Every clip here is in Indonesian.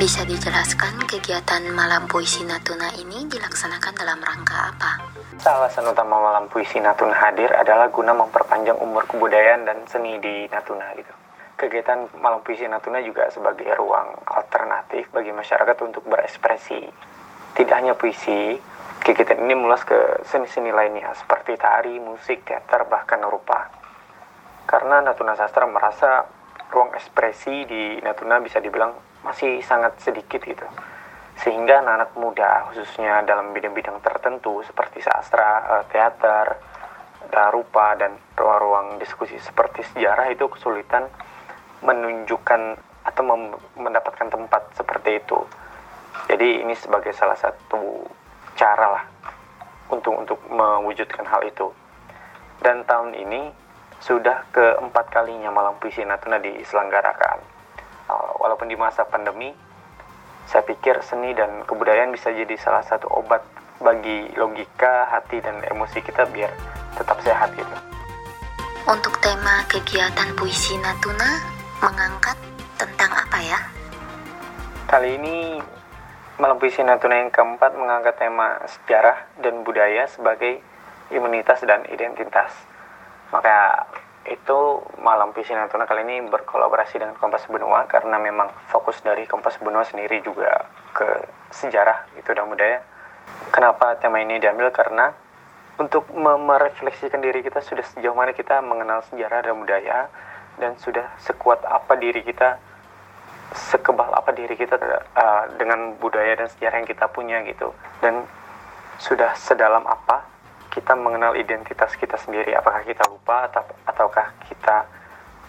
Bisa dijelaskan kegiatan Malam Puisi Natuna ini dilaksanakan dalam rangka apa? Alasan utama Malam Puisi Natuna hadir adalah guna memperpanjang umur kebudayaan dan seni di Natuna gitu. Kegiatan Malam Puisi Natuna juga sebagai ruang alternatif bagi masyarakat untuk berekspresi. Tidak hanya puisi, kegiatan ini meluas ke seni-seni lainnya seperti tari, musik, teater, bahkan rupa. Karena Natuna Sastra merasa ruang ekspresi di Natuna bisa dibilang masih sangat sedikit gitu sehingga anak-anak muda khususnya dalam bidang-bidang tertentu seperti sastra, eh, teater, rupa dan ruang-ruang diskusi seperti sejarah itu kesulitan menunjukkan atau mendapatkan tempat seperti itu. Jadi ini sebagai salah satu cara lah untuk untuk mewujudkan hal itu. Dan tahun ini sudah keempat kalinya malam puisi Natuna diselenggarakan walaupun di masa pandemi saya pikir seni dan kebudayaan bisa jadi salah satu obat bagi logika, hati, dan emosi kita biar tetap sehat gitu. Untuk tema kegiatan puisi Natuna mengangkat tentang apa ya? Kali ini Malam Puisi Natuna yang keempat mengangkat tema sejarah dan budaya sebagai imunitas dan identitas. Maka itu Malam Visi Natuna kali ini berkolaborasi dengan Kompas Benua karena memang fokus dari Kompas Benua sendiri juga ke sejarah itu dan budaya. Kenapa tema ini diambil? Karena untuk merefleksikan diri kita sudah sejauh mana kita mengenal sejarah dan budaya dan sudah sekuat apa diri kita sekebal apa diri kita uh, dengan budaya dan sejarah yang kita punya gitu dan sudah sedalam apa kita mengenal identitas kita sendiri. Apakah kita lupa atau ataukah kita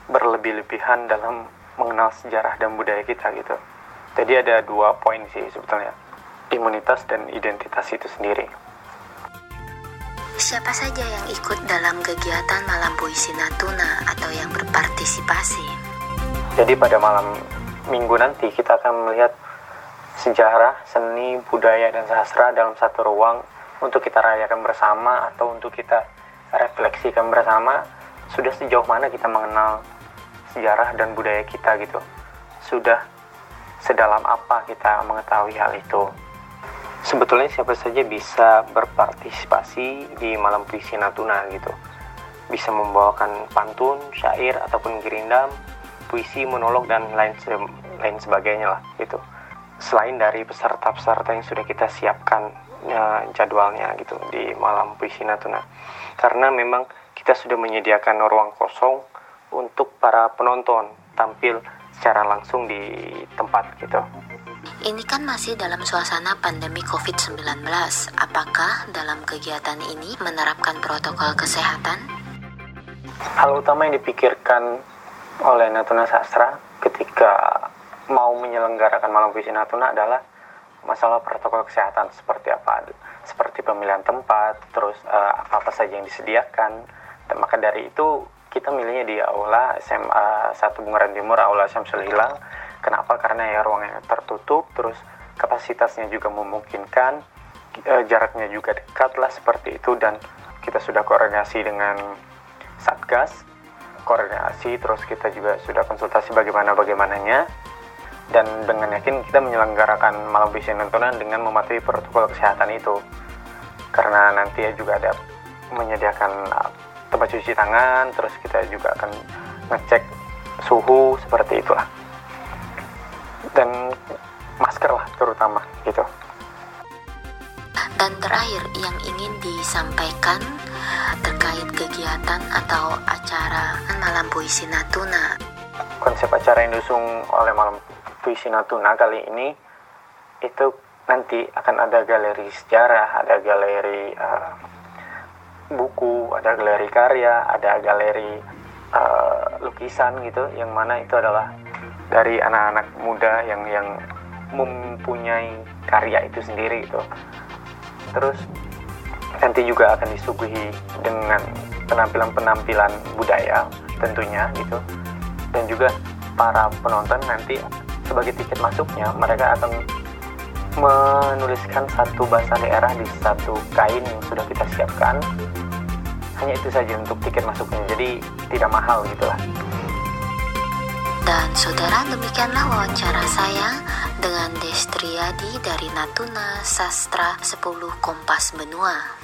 berlebih-lebihan dalam mengenal sejarah dan budaya kita gitu. Jadi ada dua poin sih sebetulnya. Imunitas dan identitas itu sendiri. Siapa saja yang ikut dalam kegiatan Malam Puisi Natuna atau yang berpartisipasi? Jadi pada malam minggu nanti kita akan melihat sejarah, seni, budaya, dan sastra dalam satu ruang untuk kita rayakan bersama atau untuk kita refleksikan bersama sudah sejauh mana kita mengenal sejarah dan budaya kita gitu? Sudah sedalam apa kita mengetahui hal itu? Sebetulnya siapa saja bisa berpartisipasi di malam puisi Natuna gitu. Bisa membawakan pantun, syair ataupun gerindam, puisi, monolog dan lain lain sebagainya lah gitu. Selain dari peserta-peserta yang sudah kita siapkan ya, jadwalnya gitu di malam puisi Natuna karena memang kita sudah menyediakan ruang kosong untuk para penonton tampil secara langsung di tempat gitu. Ini kan masih dalam suasana pandemi COVID-19. Apakah dalam kegiatan ini menerapkan protokol kesehatan? Hal utama yang dipikirkan oleh Natuna Sastra ketika mau menyelenggarakan malam puisi Natuna adalah masalah protokol kesehatan seperti apa? Seperti pemilihan tempat terus uh, apa apa saja yang disediakan. Dan maka dari itu kita milihnya di aula SMA 1 Bungaran Timur aula Syamsul Hilang kenapa? Karena ya ruangnya tertutup terus kapasitasnya juga memungkinkan uh, jaraknya juga dekat lah seperti itu. Dan kita sudah koordinasi dengan satgas koordinasi terus kita juga sudah konsultasi bagaimana bagaimananya dan dengan yakin kita menyelenggarakan malam visi nontonan dengan mematuhi protokol kesehatan itu. Karena nanti ya juga ada menyediakan uh, tempat cuci tangan terus kita juga akan ngecek suhu seperti itulah. Dan masker lah terutama gitu. Dan terakhir yang ingin disampaikan terkait kegiatan atau acara malam puisi Natuna konsep acara yang diusung oleh malam puisi Natuna kali ini itu nanti akan ada galeri sejarah, ada galeri uh, buku, ada galeri karya, ada galeri uh, lukisan gitu, yang mana itu adalah dari anak-anak muda yang yang mempunyai karya itu sendiri gitu. Terus nanti juga akan disuguhi dengan penampilan-penampilan budaya tentunya gitu dan juga para penonton nanti sebagai tiket masuknya mereka akan menuliskan satu bahasa daerah di satu kain yang sudah kita siapkan hanya itu saja untuk tiket masuknya jadi tidak mahal gitulah dan saudara demikianlah wawancara saya dengan Destriadi dari Natuna Sastra 10 Kompas Benua.